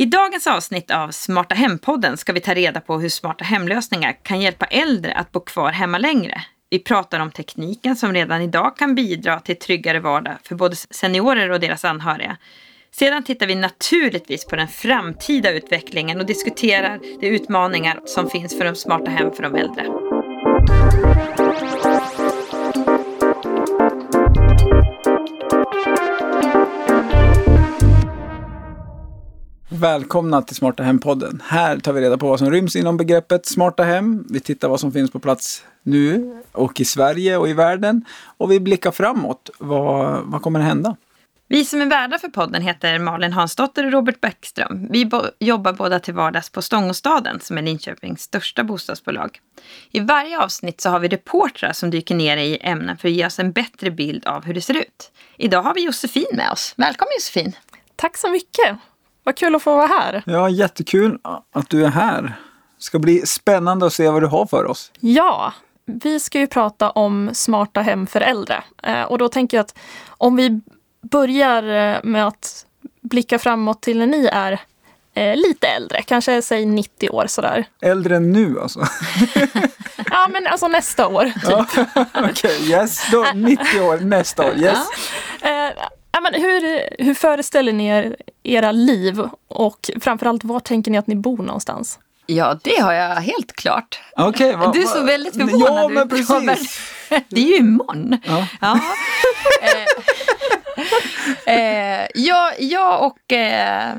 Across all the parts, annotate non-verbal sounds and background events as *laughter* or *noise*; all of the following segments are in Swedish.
I dagens avsnitt av Smarta Hem-podden ska vi ta reda på hur smarta hemlösningar kan hjälpa äldre att bo kvar hemma längre. Vi pratar om tekniken som redan idag kan bidra till tryggare vardag för både seniorer och deras anhöriga. Sedan tittar vi naturligtvis på den framtida utvecklingen och diskuterar de utmaningar som finns för de smarta hem för de äldre. Välkomna till Smarta Hem-podden. Här tar vi reda på vad som ryms inom begreppet smarta hem. Vi tittar vad som finns på plats nu och i Sverige och i världen. Och vi blickar framåt. Vad, vad kommer att hända? Vi som är värdar för podden heter Malin Hansdotter och Robert Bäckström. Vi bo jobbar båda till vardags på Stångåstaden som är Linköpings största bostadsbolag. I varje avsnitt så har vi reportrar som dyker ner i ämnen för att ge oss en bättre bild av hur det ser ut. Idag har vi Josefin med oss. Välkommen Josefin! Tack så mycket! Vad kul att få vara här. Ja, jättekul att du är här. Det ska bli spännande att se vad du har för oss. Ja, vi ska ju prata om smarta hem för äldre. Eh, och då tänker jag att om vi börjar eh, med att blicka framåt till när ni är eh, lite äldre, kanske säg 90 år sådär. Äldre än nu alltså? *laughs* ja, men alltså nästa år. Typ. *laughs* Okej, okay, yes. Då 90 år nästa år, yes. Ja. Eh, Ja, men hur, hur föreställer ni er era liv och framförallt var tänker ni att ni bor någonstans? Ja, det har jag helt klart. Okay, va, du är så väldigt förvånad Ja, men precis. *laughs* Det är ju imorgon. Ja. ja. *laughs* eh, eh, jag, jag och eh,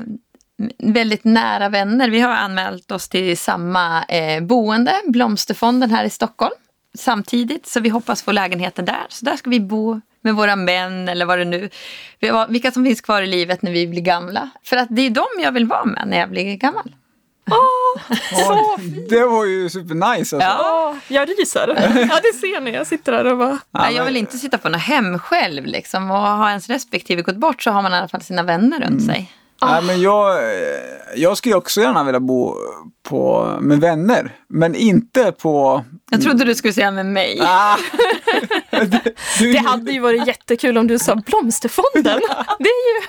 väldigt nära vänner, vi har anmält oss till samma eh, boende, Blomsterfonden här i Stockholm samtidigt. Så vi hoppas få lägenheten där. Så där ska vi bo med våra män eller vad det nu vilka som finns kvar i livet när vi blir gamla. För att det är dem jag vill vara med när jag blir gammal. Oh, så det var ju supernice alltså. Ja, jag ryser. Ja, det ser ni. Jag sitter där och bara... Ja, jag vill inte sitta på något hem själv liksom. Och har ens respektive gått bort så har man i alla fall sina vänner runt mm. sig. Nej, men jag, jag skulle också gärna vilja bo på, med vänner, men inte på... Jag trodde du skulle säga med mig. Ah. det, *laughs* du... det hade ju varit jättekul om du sa Blomsterfonden. *laughs* Det är ju...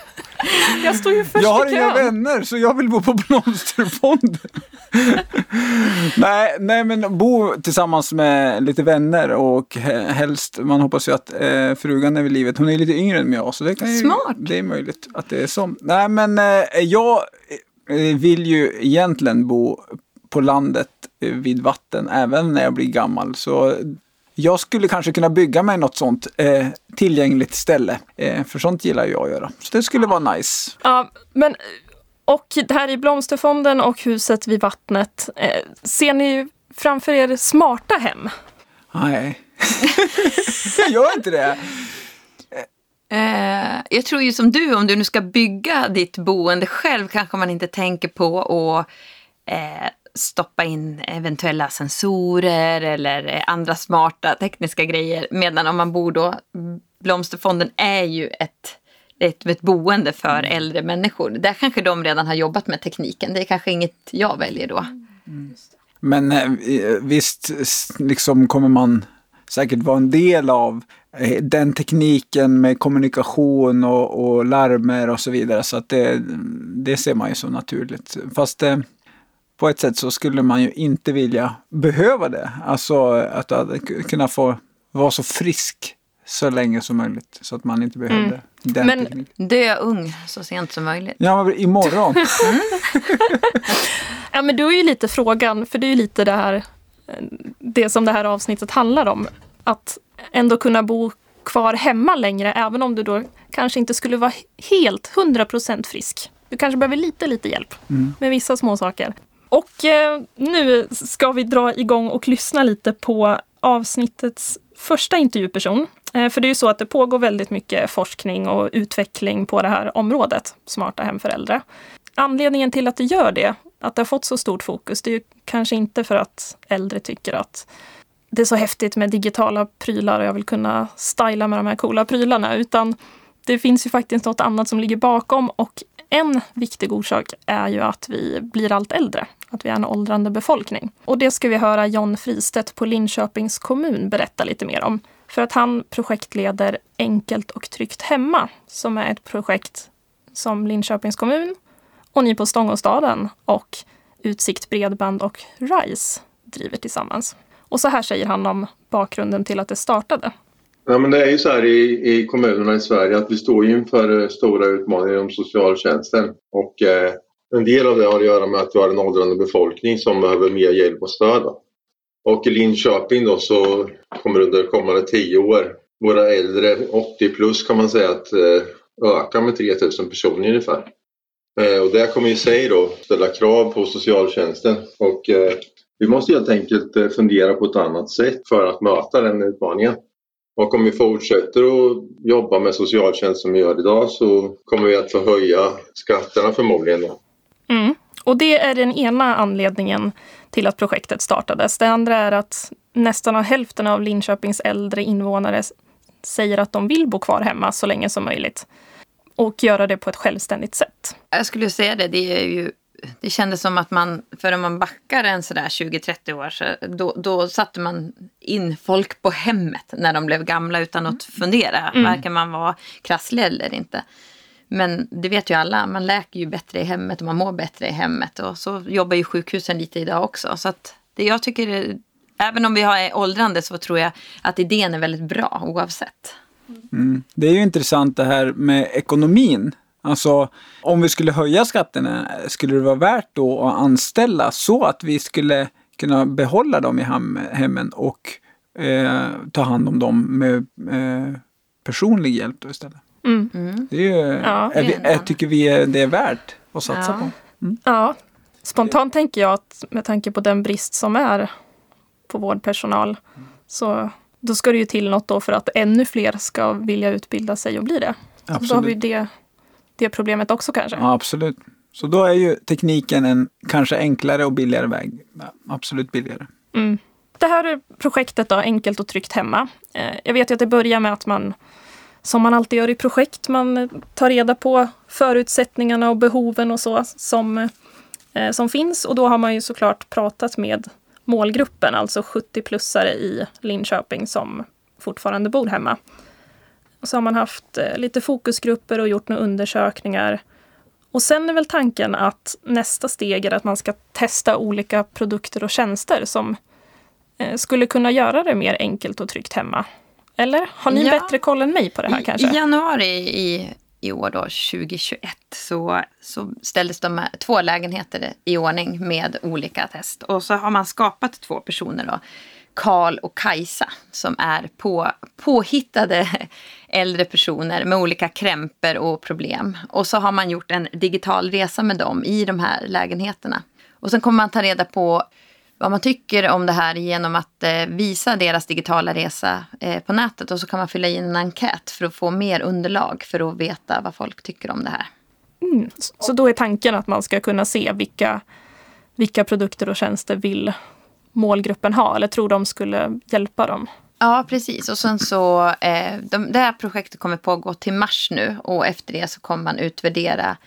Jag står ju först Jag har inga vänner så jag vill bo på Blomsterfonden. *laughs* nej, nej, men bo tillsammans med lite vänner och helst, man hoppas ju att eh, frugan är vid livet. Hon är lite yngre än jag så det kan ju, Smart! Det är möjligt att det är så. Nej, men eh, jag vill ju egentligen bo på landet eh, vid vatten även när jag blir gammal. Så jag skulle kanske kunna bygga mig något sånt eh, tillgängligt ställe. Eh, för sånt gillar jag att göra. Så det skulle vara nice. Ja, men och det här i Blomsterfonden och huset vid vattnet. Eh, ser ni framför er smarta hem? Nej, *laughs* jag gör inte det. Eh, jag tror ju som du, om du nu ska bygga ditt boende själv kanske man inte tänker på att eh, stoppa in eventuella sensorer eller andra smarta tekniska grejer. Medan om man bor då, Blomsterfonden är ju ett, ett, ett boende för mm. äldre människor. Där kanske de redan har jobbat med tekniken. Det är kanske inget jag väljer då. Mm. Men eh, visst, liksom kommer man säkert vara en del av eh, den tekniken med kommunikation och, och larmer och så vidare. Så att det, det ser man ju som naturligt. Fast eh, på ett sätt så skulle man ju inte vilja behöva det. Alltså att, kunna få vara så frisk så länge som möjligt så att man inte behövde mm. den Men tekniken. dö ung så sent som möjligt. Ja, men imorgon. mm. *laughs* ja, men då är ju lite frågan, för det är ju lite det här det som det här avsnittet handlar om. Att ändå kunna bo kvar hemma längre även om du då kanske inte skulle vara helt 100% frisk. Du kanske behöver lite, lite hjälp mm. med vissa små saker. Och eh, nu ska vi dra igång och lyssna lite på avsnittets första intervjuperson. Eh, för det är ju så att det pågår väldigt mycket forskning och utveckling på det här området, smarta hem för äldre. Anledningen till att det gör det, att det har fått så stort fokus, det är ju kanske inte för att äldre tycker att det är så häftigt med digitala prylar och jag vill kunna styla med de här coola prylarna, utan det finns ju faktiskt något annat som ligger bakom och en viktig orsak är ju att vi blir allt äldre, att vi är en åldrande befolkning. Och det ska vi höra John Fristedt på Linköpings kommun berätta lite mer om. För att han projektleder Enkelt och tryggt hemma, som är ett projekt som Linköpings kommun och ni på Stångåstaden och Utsikt Bredband och RISE driver tillsammans. Och så här säger han om bakgrunden till att det startade. Ja, men det är ju så här i, i kommunerna i Sverige att vi står inför eh, stora utmaningar inom socialtjänsten. Och eh, en del av det har att göra med att vi har en åldrande befolkning som behöver mer hjälp och stöd. Och i Linköping då så kommer under kommande tio år våra äldre 80 plus kan man säga att eh, öka med 3000 personer ungefär. Eh, och det kommer i sig då ställa krav på socialtjänsten och eh, vi måste helt enkelt eh, fundera på ett annat sätt för att möta den utmaningen. Och om vi fortsätter att jobba med socialtjänst som vi gör idag så kommer vi att få höja skatterna förmodligen. Mm. Och det är den ena anledningen till att projektet startades. Det andra är att nästan hälften av Linköpings äldre invånare säger att de vill bo kvar hemma så länge som möjligt. Och göra det på ett självständigt sätt. Jag skulle säga det, det är ju det kändes som att man, för om man backar en sådär 20-30 år, så då, då satte man in folk på hemmet när de blev gamla utan att fundera. Mm. Varken man var krasslig eller inte. Men det vet ju alla, man läker ju bättre i hemmet och man mår bättre i hemmet. Och så jobbar ju sjukhusen lite idag också. Så att det jag tycker, även om vi har åldrande så tror jag att idén är väldigt bra oavsett. Mm. Det är ju intressant det här med ekonomin. Alltså om vi skulle höja skatterna, skulle det vara värt då att anställa så att vi skulle kunna behålla dem i hemmen och eh, ta hand om dem med eh, personlig hjälp då istället? Mm. mm. Det är ju, ja, är vi, är, tycker vi det är värt att satsa ja. på. Mm. Ja, spontant tänker jag att med tanke på den brist som är på vårdpersonal så då ska det ju till något då för att ännu fler ska vilja utbilda sig och bli det. Absolut. Då har vi det, det problemet också kanske. Ja, absolut. Så då är ju tekniken en kanske enklare och billigare väg. Absolut billigare. Mm. Det här projektet då, Enkelt och tryggt hemma. Eh, jag vet ju att det börjar med att man som man alltid gör i projekt. Man tar reda på förutsättningarna och behoven och så som, eh, som finns. Och då har man ju såklart pratat med målgruppen, alltså 70-plussare i Linköping som fortfarande bor hemma. Och så har man haft eh, lite fokusgrupper och gjort några undersökningar. Och sen är väl tanken att nästa steg är att man ska testa olika produkter och tjänster som eh, skulle kunna göra det mer enkelt och tryggt hemma. Eller? Har ni ja. bättre koll än mig på det här kanske? I januari i, i år, då, 2021, så, så ställdes de två lägenheter i ordning med olika test. Och så har man skapat två personer då. Karl och Kajsa som är på, påhittade *laughs* äldre personer med olika krämper och problem. Och så har man gjort en digital resa med dem i de här lägenheterna. Och sen kommer man ta reda på vad man tycker om det här genom att eh, visa deras digitala resa eh, på nätet. Och så kan man fylla i en enkät för att få mer underlag för att veta vad folk tycker om det här. Mm. Så då är tanken att man ska kunna se vilka, vilka produkter och tjänster vill målgruppen ha eller tror de skulle hjälpa dem? Ja, precis. Och sen så, eh, de, det här projektet kommer pågå till mars nu och efter det så kommer man utvärdera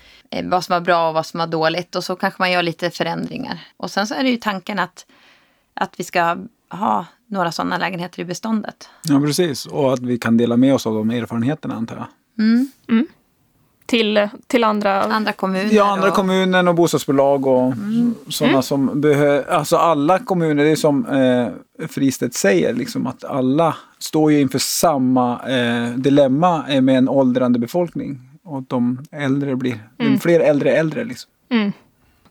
vad som var bra och vad som var dåligt och så kanske man gör lite förändringar. Och sen så är det ju tanken att, att vi ska ha några sådana lägenheter i beståndet. Ja, precis. Och att vi kan dela med oss av de erfarenheterna antar jag. Mm. Mm till, till andra, andra kommuner? Ja, andra och... kommuner och bostadsbolag och mm. sådana mm. som behöver, alltså alla kommuner, det är som eh, Fristedt säger, liksom att alla står ju inför samma eh, dilemma med en åldrande befolkning. Och de äldre blir, mm. fler äldre äldre liksom. Mm.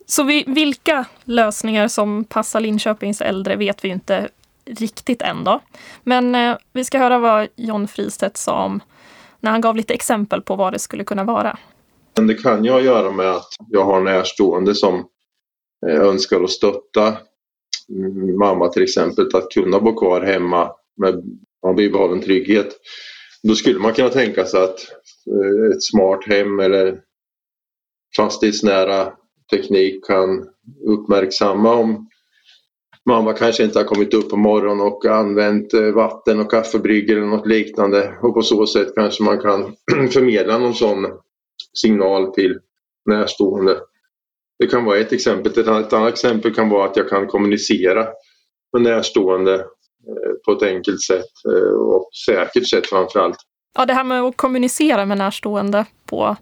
Så vi, vilka lösningar som passar Linköpings äldre vet vi inte riktigt än då. Men eh, vi ska höra vad John Fristedt sa om när han gav lite exempel på vad det skulle kunna vara. Det kan ju ha att göra med att jag har närstående som eh, önskar att stötta mamma till exempel att kunna bo kvar hemma med bibehållen trygghet. Då skulle man kunna tänka sig att eh, ett smart hem eller fastighetsnära teknik kan uppmärksamma om mamma kanske inte har kommit upp på morgonen och använt eh, vatten och kaffebryggor eller något liknande och på så sätt kanske man kan *clears throat* förmedla någon sån signal till närstående. Det kan vara ett exempel. Ett annat exempel kan vara att jag kan kommunicera med närstående på ett enkelt sätt eh, och säkert sätt framför allt. Ja, det här med att kommunicera med närstående på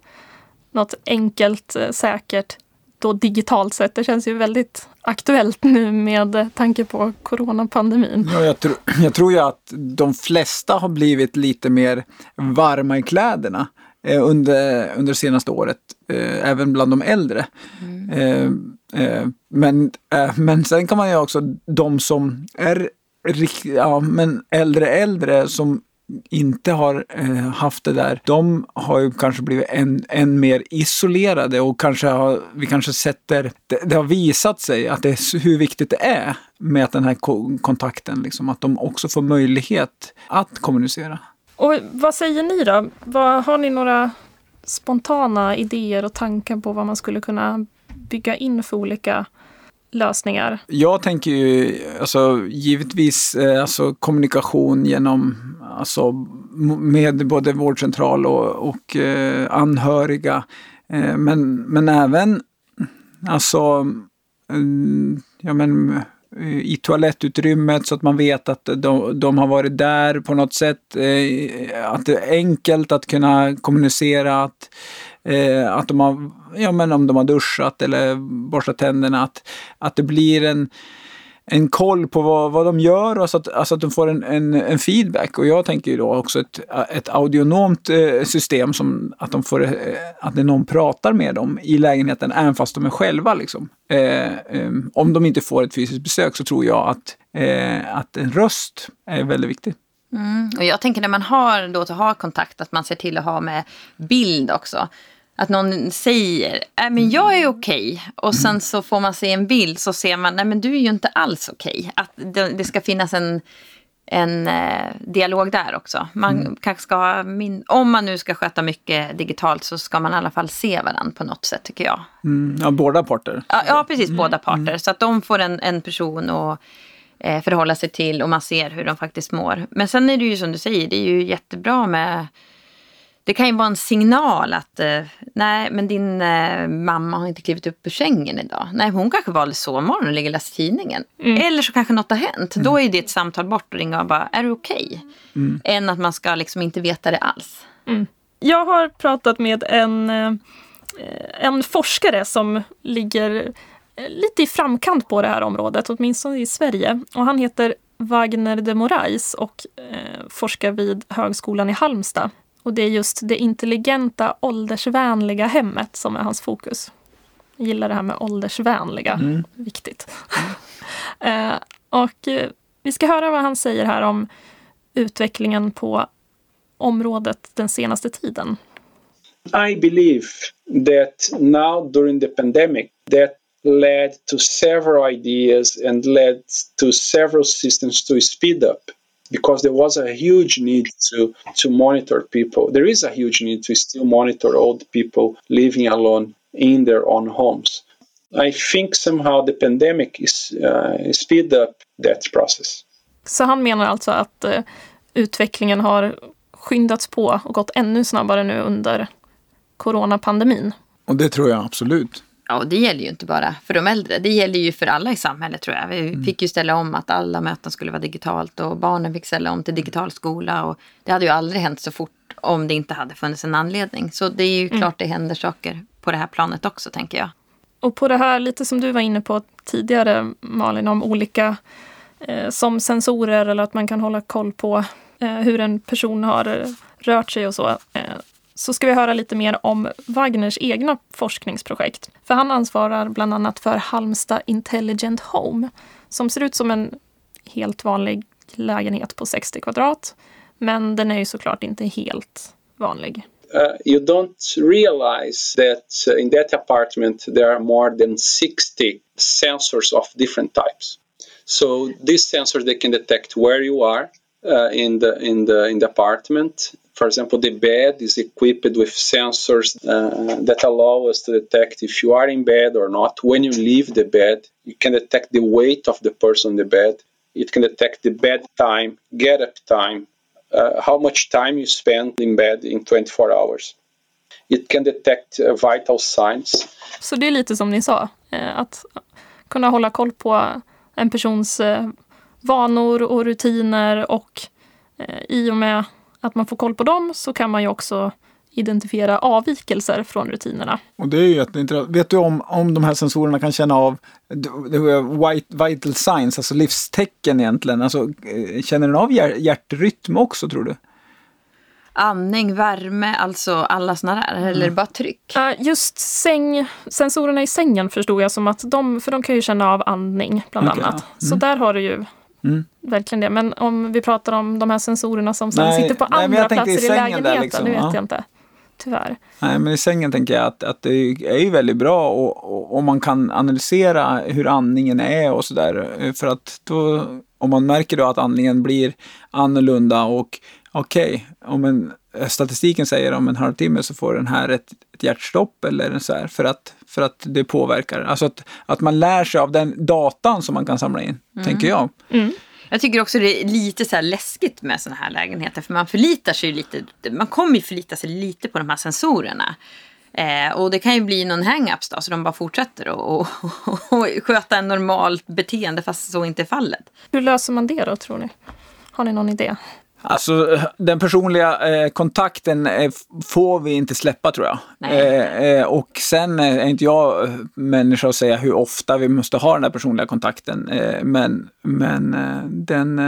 något enkelt, eh, säkert, då digitalt sätt. Det känns ju väldigt aktuellt nu med tanke på coronapandemin. Ja, jag, tro, *clears throat* jag tror ju att de flesta har blivit lite mer varma i kläderna eh, under, under senaste året, eh, även bland de äldre. Mm. Eh, eh men, eh, men sen kan man ju också, de som är ja, men äldre äldre som inte har eh, haft det där, de har ju kanske blivit än, än mer isolerade och kanske har, vi kanske sätter, det, det har visat sig att det är hur viktigt det är med den här ko kontakten, liksom, att de också får möjlighet att kommunicera. Och vad säger ni då? Vad, har ni några spontana idéer och tankar på vad man skulle kunna bygga in för olika lösningar? Jag tänker ju alltså, givetvis eh, alltså, kommunikation genom, alltså, med både vårdcentral och, och eh, anhöriga. Eh, men, men även alltså, mm, ja, men, i toalettutrymmet så att man vet att de, de, har varit där på något sätt. Eh, att det är enkelt att kunna kommunicera. Att, eh, att de har, ja men om de har duschat eller borstat tänderna, att, att det blir en, en koll på vad, vad de gör och så att, alltså att de får en, en, en feedback. Och jag tänker ju då också ett, ett audionomt eh, system som att, de får, eh, att det någon pratar med dem i lägenheten även fast de är själva. Liksom. Eh, eh, om de inte får ett fysiskt besök så tror jag att, eh, att en röst är väldigt viktig. Mm. Och jag tänker när man har då att ha kontakt att man ser till att ha med bild också. Att någon säger, äh, men jag är okej. Okay. Och sen så får man se en bild så ser man, nej men du är ju inte alls okej. Okay. Att det, det, ska finnas en, en eh, dialog där också. Man mm. kanske ska min, om man nu ska sköta mycket digitalt så ska man i alla fall se varandra på något sätt tycker jag. Mm. Ja, båda parter. Ja, ja precis, mm. båda parter. Mm. Så att de får en, en person att eh, förhålla sig till och man ser hur de faktiskt mår. Men sen är det ju som du säger, det är ju jättebra med det kan ju vara en signal att eh, nej, men din eh, mamma har inte klivit upp ur sängen idag. Nej, hon kanske valde sovmorgon och ligger och läser tidningen. Mm. Eller så kanske något har hänt. Mm. Då är det ett samtal bort och ringa och bara, är du okej? Okay? Mm. Än att man ska liksom inte veta det alls. Mm. Jag har pratat med en, eh, en forskare som ligger lite i framkant på det här området, åtminstone i Sverige. Och han heter Wagner de Moraes och eh, forskar vid Högskolan i Halmstad. Och det är just det intelligenta, åldersvänliga hemmet som är hans fokus. Jag gillar det här med åldersvänliga, mm. viktigt. Mm. *laughs* och eh, vi ska höra vad han säger här om utvecklingen på området den senaste tiden. I believe that now during the pandemic that led to several ideas and led to several systems to speed up because there was a huge need to, to monitor people. There is a huge need to still monitor old people living alone in their own homes. I think somehow the pandemic is uh, speed up that process. Så han menar alltså att uh, utvecklingen har skyndats på och gått ännu snabbare nu under coronapandemin. Och det tror jag absolut. Ja, och det gäller ju inte bara för de äldre. Det gäller ju för alla i samhället tror jag. Vi mm. fick ju ställa om att alla möten skulle vara digitalt och barnen fick ställa om till digital skola. Och det hade ju aldrig hänt så fort om det inte hade funnits en anledning. Så det är ju mm. klart det händer saker på det här planet också tänker jag. Och på det här, lite som du var inne på tidigare Malin, om olika eh, som sensorer eller att man kan hålla koll på eh, hur en person har rört sig och så. Eh, så ska vi höra lite mer om Wagners egna forskningsprojekt. För han ansvarar bland annat för Halmstad Intelligent Home som ser ut som en helt vanlig lägenhet på 60 kvadrat. Men den är ju såklart inte helt vanlig. Uh, you don't realize that uh, in that apartment there are more than 60 sensors of different types. So these sensors they can detect where you are uh, in the in the in the apartment For example, the bed is equipped with sensors uh, that allow us to detect if you are in bed or not. When you leave the bed, you can detect the weight of the person in the bed. It can detect the bed time, get up time, uh, how much time you spend in bed in 24 hours. It can detect uh, vital signs. Så det är lite som ni sa, eh, att kunna hålla koll på en persons eh, vanor och rutiner och eh, i och med att man får koll på dem så kan man ju också identifiera avvikelser från rutinerna. Och det är ju jätteintressant. Vet du om, om de här sensorerna kan känna av white, vital signs, alltså livstecken egentligen? Alltså, eh, känner den av hjärt, hjärtrytm också tror du? Andning, värme, alltså alla sådana där? Eller Mm. bara tryck? Just säng, sensorerna i sängen förstod jag som att de, för de kan ju känna av andning bland Okej, annat. ja. Så där har du ju Mm. verkligen det. Men om vi pratar om de här sensorerna som Nej, sitter på nej, andra i platser i, där lägenheten, liksom, det vet ja. jag inte. Tyvärr. Nej, men i sängen tänker jag att, att det är ju väldigt bra och, och, om man kan analysera hur andningen är och sådär. För att då, om man märker då att andningen blir annorlunda och okej, om en statistiken säger om en halvtimme så får den här ett, ett hjärtstopp eller så här för att, för att det påverkar. Alltså att, att man lär sig av den datan som man kan samla in, tänker jag. Mm. Jag tycker också det är lite så här läskigt med sådana här lägenheter. För man förlitar sig lite, man kommer ju förlita sig lite på de här sensorerna. Eh, och det kan ju bli någon hang-ups då, så de bara fortsätter att och, och, och sköta en normalt beteende fast så inte är fallet. Hur löser man det då, tror ni? Har ni någon idé? Alltså den personliga eh, kontakten eh, får vi inte släppa tror jag. Eh, eh, och sen eh, är inte jag eh, människa att säga hur ofta vi måste ha den här personliga kontakten. Men men den,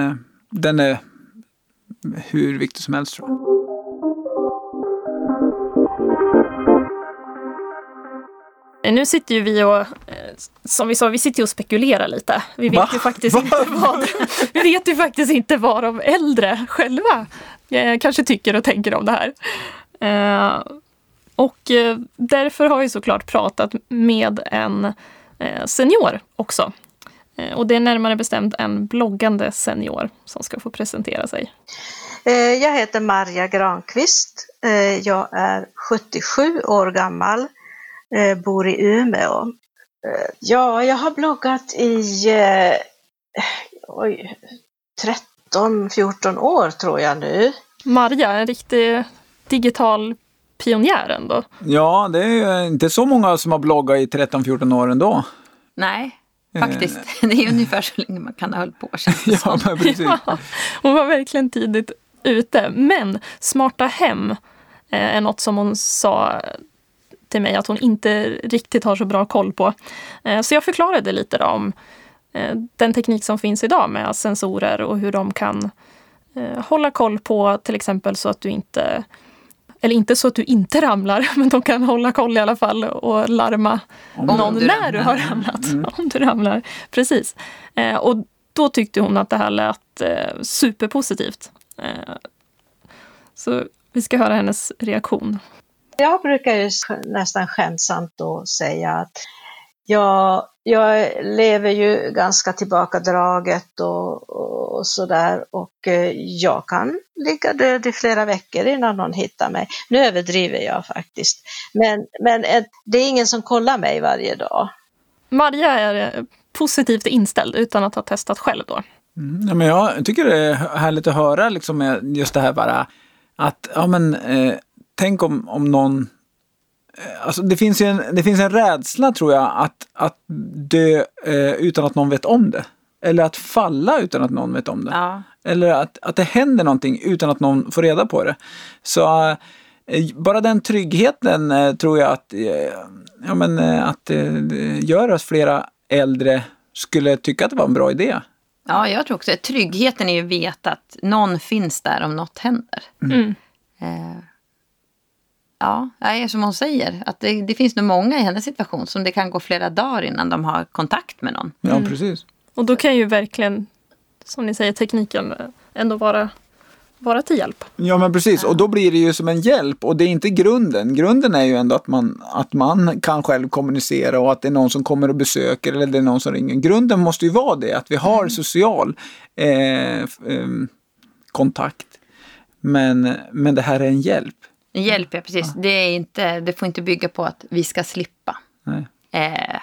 den är hur viktig som helst tror jag. Nu sitter ju vi och, eh, som vi sa, vi sitter och spekulerar lite. Vi vet Va? ju faktiskt Va? inte vad, *laughs* vi vet ju faktiskt inte vad de äldre själva eh, kanske tycker och tänker om det här. Eh, och eh, därför har vi såklart pratat med en eh, senior också. Eh, och det är närmare bestämt en bloggande senior som ska få presentera sig. Jag heter Marja Granqvist. Jag är 77 år gammal, bor i Umeå. Eh, Ja, jag har bloggat i eh, oj, 13-14 år tror jag nu. Marja, en riktig digital pionjär ändå. Ja, det är ju inte så många som har bloggat i 13-14 år ändå. Nej, faktiskt. *laughs* Det är ungefär så länge man kan ha hållit på Ja, men precis. *laughs* Ja, hon var verkligen tidigt ute. Men smarta hem eh, är något som hon sa till mig att hon inte riktigt har så bra koll på. Eh, Så jag förklarade lite om eh, den teknik som finns idag med sensorer och hur de kan eh, hålla koll på till exempel så att du inte eller inte så att du inte ramlar, *laughs* men de kan hålla koll i alla fall och larma Om någon du när du har ramlat. *laughs* Om du ramlar. Precis. Och då tyckte hon att det här lät superpositivt. Så vi ska höra hennes reaktion. Jag brukar ju nästan skämtsamt då säga att jag, jag lever ju ganska tillbakadraget och, och, och sådär och eh, jag kan ligga död i flera veckor innan någon hittar mig. Nu överdriver jag faktiskt. Men, men eh, det är ingen som kollar mig varje dag. Maria är eh, positivt inställd utan att ha testat själv då. Mm, ja, men jag tycker det är härligt att höra liksom med just det här bara att, ja men, eh, tänk om, om någon eh, Alltså det finns ju en, det finns en rädsla tror jag att, att dö eh, utan att någon vet om det. Eller att falla utan att någon vet om det. Ja. Eller att, att det händer någonting utan att någon får reda på det. Så eh, bara den tryggheten eh, tror jag att, eh, ja, men, eh, att eh, gör att flera äldre skulle tycka att det var en bra idé. ja, jag tror också tryggheten är ju att veta att någon finns där om något händer. Mm. Eh, ja, nej, som hon säger, att det, det finns nog många i hennes situation som det kan gå flera dagar innan de har kontakt med någon. Ja, precis. Och då kan ju verkligen, som ni säger, tekniken eh, ändå vara, vara till hjälp. Ja men precis, och då blir det ju som en hjälp och det är inte grunden. Grunden är ju ändå att man, att man kan själv kommunicera och att det är någon som kommer och besöker eller det är någon som ringer. Grunden måste ju vara det, att vi har social eh, ehm, kontakt. Men, men det här är en hjälp. Hjälp, ja precis. Det, är inte, det får inte bygga på att vi ska slippa. Nej. Eh,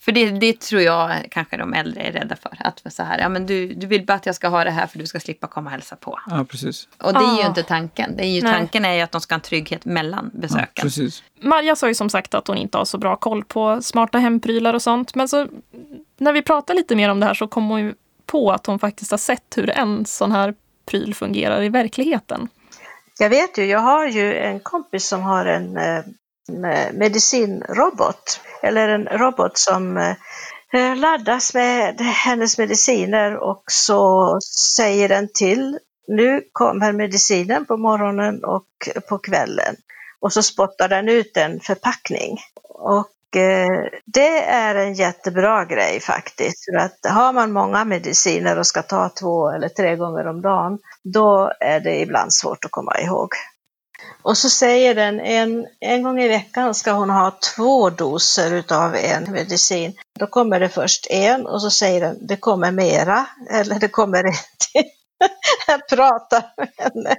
för det, det tror jag kanske de äldre är rädda för. Att så här, ja men du, du vill bara att jag ska ha det här för du ska slippa komma och hälsa på. Ja, precis. Och det är ju Ah. inte tanken. Det är ju, Nej. tanken är ju att de ska ha en trygghet mellan Ja, besöken. precis. Marja sa ju som sagt att hon inte har så bra koll på smarta hemprylar och sånt. Men så när vi pratar lite mer om det här så kom hon ju på att hon faktiskt har sett hur en sån här pryl fungerar i verkligheten. Jag vet ju, jag har ju en kompis som har en eh, medicinrobot, eller en robot som eh, eh, laddas med hennes mediciner och så säger den till, nu kommer medicinen på morgonen och på kvällen. Och så spottar den ut en förpackning. Och Eh, det är en jättebra grej faktiskt. För att har man många mediciner och ska ta två eller tre gånger om dagen, då är det ibland svårt att komma ihåg. Och så säger den en, en gång i veckan ska hon ha två doser utav en medicin. Då kommer det först en och så säger den det kommer mera eller det kommer en till. *laughs* Jag pratar med henne.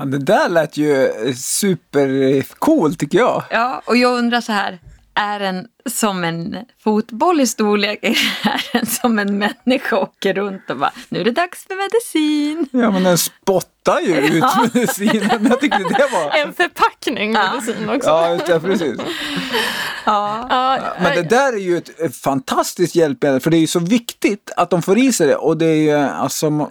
Ja, det där lät ju supercoolt tycker jag. Ja, och jag undrar så här, är den som en fotboll i storlek? *laughs* Är den som en människa åker runt och bara, nu är det dags för medicin? Ja, men den spottar ju *laughs* ut medicinen. Jag tyckte det var... En förpackning medicin också. Ja, precis. Ja. Ja, Men det där är ju ett, ett fantastiskt hjälpmedel för det är ju så viktigt att de får i sig det och det är ju alltså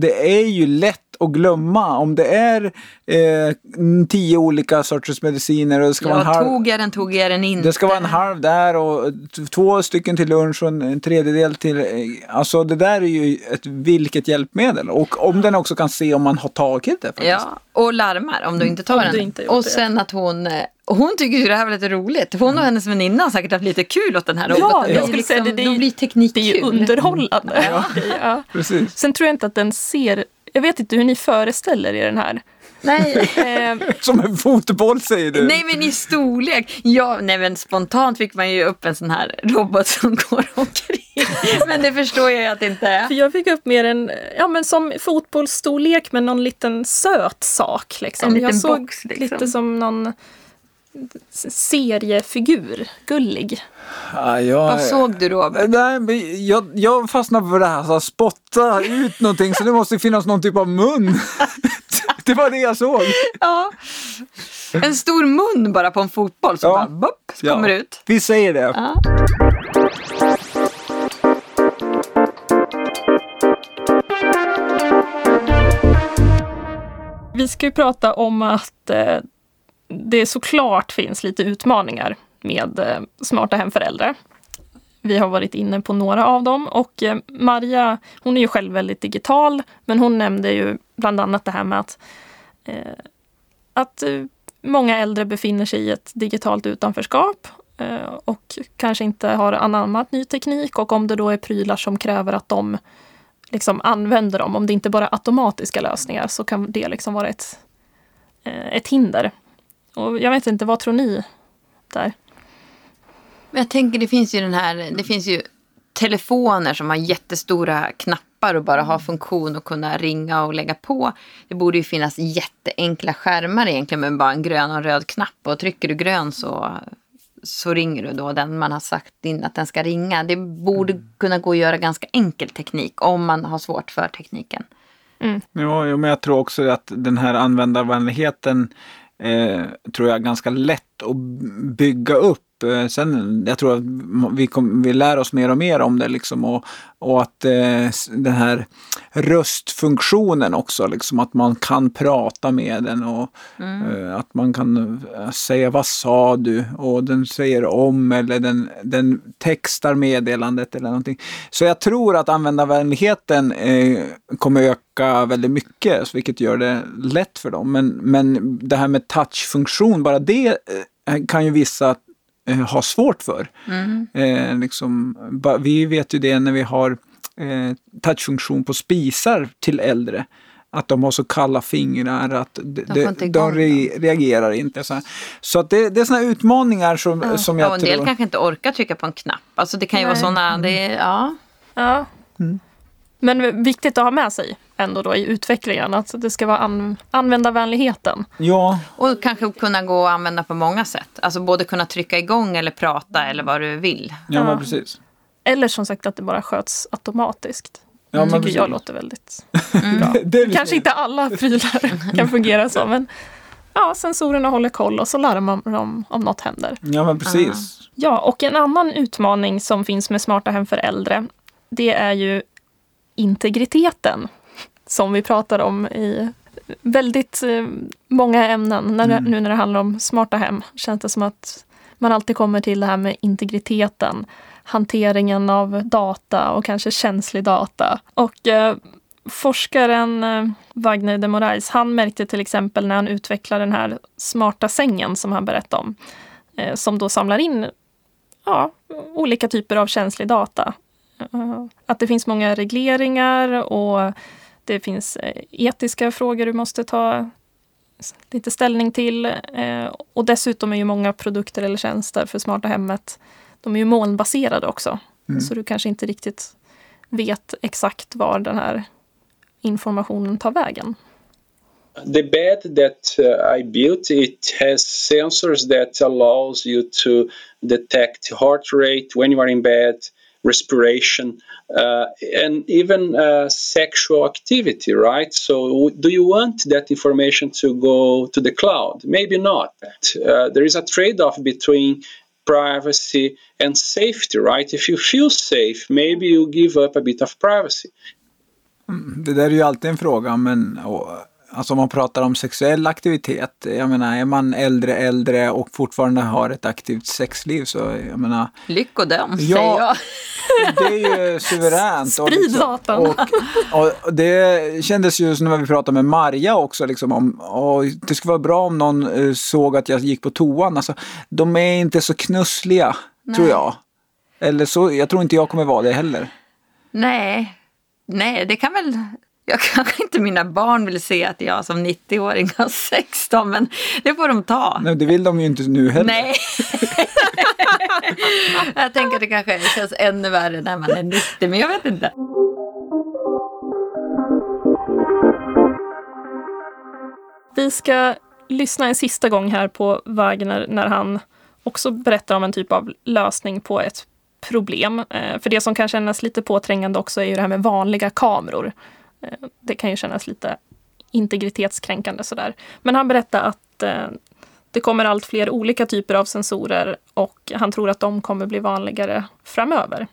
det är ju lätt att glömma om det är eh, tio olika sorters mediciner och det ska vara en Ja, halv... tog jag den tog jag den inte. Det ska vara en halv där och två stycken till lunch och en en tredjedel till... eh, Alltså det där är ju ett vilket hjälpmedel. Och om den också kan se om man har tagit det. Faktiskt. Ja, och larmar om du inte tar Om den. inte och det. sen att hon, eh, och hon tycker ju det här var lite roligt. Hon och hennes väninna har säkert haft lite kul åt den här roboten. Ja, Det är jag skulle säga det, det är de blir teknikkul. Det är ju underhållande. *laughs* Ja. *laughs* Ja. Precis. Sen tror jag inte att den ser, jag vet inte hur ni föreställer er den här. Nej. Eh, *laughs* Som en fotboll säger du. nej men i storlek. Ja, nej men spontant fick man ju upp en sån här robot som går *laughs* omkring. Men det förstår jag ju att det inte är. För jag fick upp mer en, ja men som fotbollsstorlek med någon liten söt sak. Liksom. En liten jag såg box, liksom. lite som någon seriefigur, gullig. Ja, jag... Vad såg du Robert? Nej, men jag, jag fastnade för det här, så här, spotta ut någonting så det måste finnas någon typ av mun. *laughs* det var det jag såg. Ja. En stor mun bara på en fotboll som Ja. bara bopp, Ja. kommer ut. Vi säger det. Ja. Vi ska ju prata om att eh, det såklart finns lite utmaningar med eh, smarta hem för äldre. Vi har varit inne på några av dem och Marja, Maria, hon är ju själv väldigt digital, men hon nämnde ju bland annat det här med att, eh, att eh, många äldre befinner sig i ett digitalt utanförskap eh, och kanske inte har anammat ny teknik och om det då är prylar som kräver att de liksom använder dem, om det inte bara är automatiska lösningar, så kan det liksom vara ett, eh, ett hinder. Och jag vet inte, vad tror ni där? Men jag tänker det finns ju den här, det finns ju telefoner som har jättestora knappar och bara har funktion att kunna ringa och lägga på. Det borde ju finnas jätteenkla skärmar egentligen med bara en grön och en röd knapp och trycker du grön så, så ringer du då den man har sagt in att den ska ringa. Det borde kunna gå att göra ganska enkel teknik om man har svårt för tekniken. Ja, jo, men jag tror också att den här användarvänligheten eh, tror jag är ganska lätt att bygga upp. Eh, Sen, jag tror att vi, kom, vi lär oss mer och mer om det liksom och, och att eh, den här röstfunktionen också, liksom att man kan prata med den och eh, att man kan eh, säga vad sa du och den säger om eller den, den textar meddelandet eller någonting. Så jag tror att användarvänligheten eh, kommer öka väldigt mycket, vilket gör det lätt för dem. Men, men det här med touchfunktion, bara det eh, kan ju vissa eh, ha svårt för. Eh, liksom, ba, vi vet ju det när vi har eh, touchfunktion på spisar till äldre. Att de har så kalla fingrar att de, får inte de, de re, reagerar inte. Så, så att det, det är sådana utmaningar som, som Ja, jag och en del tror. kanske inte orkar trycka på en knapp. Alltså det kan ju Nej. vara sådana, det, ja. Ja. Men viktigt att ha med sig ändå då i utvecklingen, att det ska vara an- användarvänligheten. Ja, Och kanske kunna gå att använda på många sätt. Alltså både kunna trycka igång eller prata eller vad du vill. ja, Ja. men precis. Eller som sagt att det bara sköts automatiskt. Ja, men tycker precis. jag låter väldigt *laughs* Mm. bra. Det är lite- Kanske inte alla prylar kan fungera så, men ja, sensorerna håller koll och så larmar de om något händer. Ja, men precis. Ja, och en annan utmaning som finns med smarta hem för äldre, det är ju integriteten. Som vi pratar om i väldigt eh, många ämnen när, Mm. nu när det handlar om smarta hem. Känns det som att man alltid kommer till det här med integriteten, hanteringen av data och kanske känslig data. Och eh, forskaren eh, Wagner de Moraes, han märkte till exempel när han utvecklade den här smarta sängen som han berättade om, eh, som då samlar in ja, olika typer av känslig data. Eh, Att det finns många regleringar och det finns eh, etiska frågor du måste ta lite ställning till. eh, Och dessutom är ju många produkter eller tjänster för smarta hemmet, de är ju molnbaserade också. Så du kanske inte riktigt vet exakt var den här informationen tar vägen. the bed that uh, I built it has sensors that allows you to detect heart rate when you are in bed, respiration, uh, and even uh, sexual activity. Right. So, do you want that information to go to the cloud? Maybe not. Uh, there is a trade-off between privacy and safety. Right. If you feel safe, maybe you give up a bit of privacy. Det där är ju alltid en fråga, men alltså om man pratar om sexuell aktivitet, jag menar är man äldre, äldre och fortfarande har ett aktivt sexliv så jag menar, Lyckodom, Ja. säger jag. det är ju *laughs* suveränt. Sprid liksom- datan. Och, och det kändes ju som när vi pratade med Marja också, liksom om, och det skulle vara bra om någon eh, såg att jag gick på toan. Alltså, de är inte så knussliga, tror jag. Eller så, jag tror inte jag kommer vara det heller. Nej, nej, det kan väl... Jag kanske inte mina barn vill se att jag som 90-åring har sex då, men det får de ta. Nej, det vill de ju inte nu heller. Nej. *laughs* jag tänker att det kanske känns ännu värre när man är 90, men jag vet inte. Vi ska lyssna en sista gång här på Wagner när han också berättar om en typ av lösning på ett problem. Eh, För det som kan kännas lite påträngande också är ju det här med vanliga kameror. Eh, det kan ju kännas lite integritetskränkande sådär. Men han berättade att eh, det kommer allt fler olika typer av sensorer och han tror att de kommer bli vanligare framöver.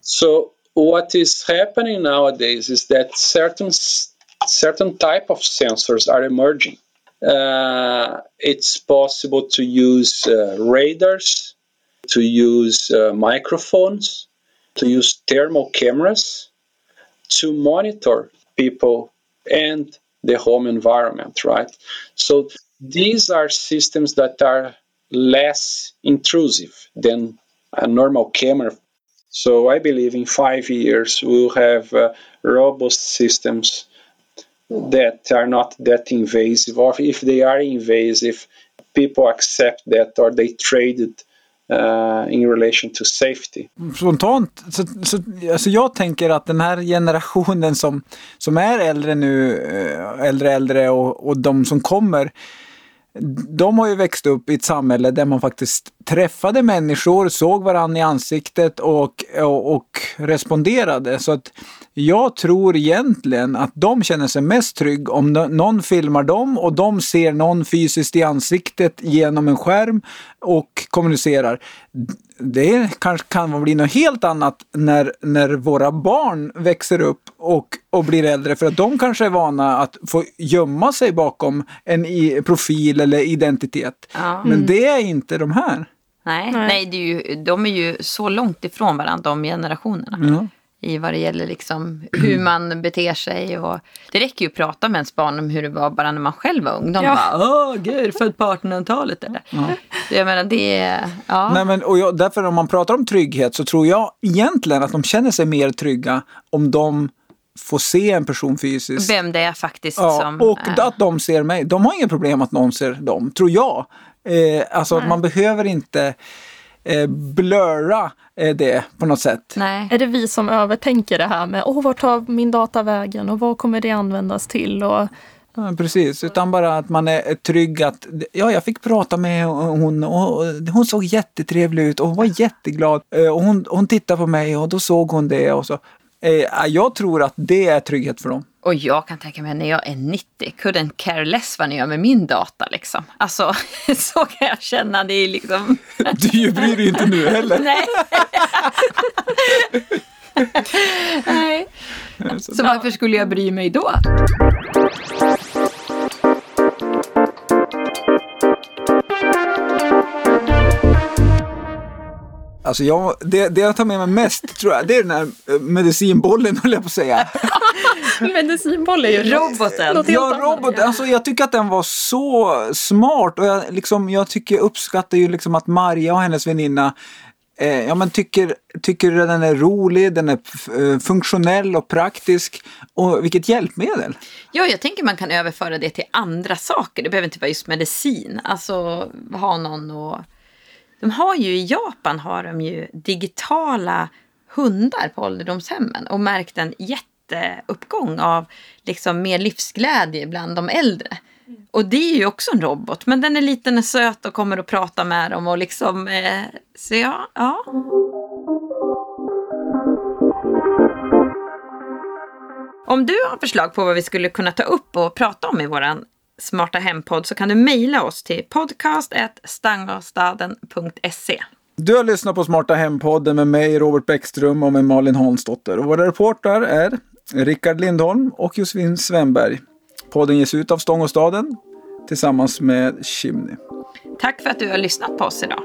So what is happening nowadays is that certain typer certain type of sensors are emerging. Uh, it's possible to use uh, radars, to use uh, microphones, to use thermal cameras to monitor people and the home environment, right? So these are systems that are less intrusive than a normal camera so I believe in five years we'll have uh, robust systems that are not that invasive, or if they are invasive, people accept that or they trade it uh, in relation to safety. Spontant, så, så, alltså jag tänker att den här generationen som, som är äldre nu, eh, äldre äldre och, och de som kommer, de har ju växt upp i ett samhälle där man faktiskt träffade människor, såg varandra i ansiktet och, och, och responderade. Så att jag tror egentligen att de känner sig mest trygg om någon filmar dem och de ser någon fysiskt i ansiktet genom en skärm och kommunicerar. Det kanske kan bli något helt annat när, när våra barn växer upp och, och blir äldre för att de kanske är vana att få gömma sig bakom en i, profil eller identitet. Ja. Men det är inte de här. Nej, Nej. nej det är ju, de är ju så långt ifrån varandra, de generationerna. Ja. I vad det gäller liksom hur *clears throat* man beter sig. Och det räcker ju att prata med ens barn om hur det var bara när man själv var ung. De Ja. bara, åh gud, född på 1800-talet eller? Så jag menar, det är... Ja. Nej, men, och jag, därför om man pratar om trygghet så tror jag egentligen att de känner sig mer trygga om de får se en person fysiskt. Vem det är faktiskt Ja, som... och eh, att de ser mig. De har inga problem att någon ser dem, tror jag. Eh, alltså att man behöver inte eh, blurra eh, det på något sätt. Nej. Är det vi som övertänker det här med åh, vart tar min data vägen och vad kommer det användas till? Och, Ja, precis, utan bara att man är är trygg att ja, jag fick prata med hon och hon såg jättetrevlig ut och hon var jätteglad. Eh, Och hon, hon tittade på mig och då såg hon det och så. Eh, Jag tror att det är trygghet för dem. Och jag kan tänka mig när jag är 90, couldn't care less vad ni gör med min data liksom. Alltså, *laughs* så kan jag känna. Det är liksom... *laughs* Du bryr dig inte nu heller. Nej. *laughs* Nej. Så varför skulle jag bry mig då? Alltså jag, det, det jag tar med mig mest tror jag, det är den här eh, medicinbollen höll jag på att säga. *laughs* Medicinboll är ju Roboten. Ja, annat. robot, alltså jag tycker att den var så smart och jag, liksom, jag tycker, uppskattar ju liksom att Maria och hennes väninna eh, ja, men tycker, tycker att den är rolig, den är eh, funktionell och praktisk. Och vilket hjälpmedel! Ja, jag tänker man kan överföra det till andra saker. Det behöver inte vara just medicin. Alltså ha någon och... De har ju i Japan har de ju digitala hundar på ålderdomshemmen och märkt en jätteuppgång av liksom mer livsglädje bland de äldre. Och det är ju också en robot, men den är liten och söt och kommer att prata med dem och liksom... Eh, så ja, ja. Om du har förslag på vad vi skulle kunna ta upp och prata om i våran Smarta Hem-podd så kan du mejla oss till podcast.stangastaden.se. Du har lyssnat på Smarta Hem-podden med mig, Robert Bäckström och med Malin Hansdotter. Och våra reportrar är Rickard Lindholm och Josefin Svenberg. Podden ges ut av Stångåstaden tillsammans med Chimney. Tack för att du har lyssnat på oss idag.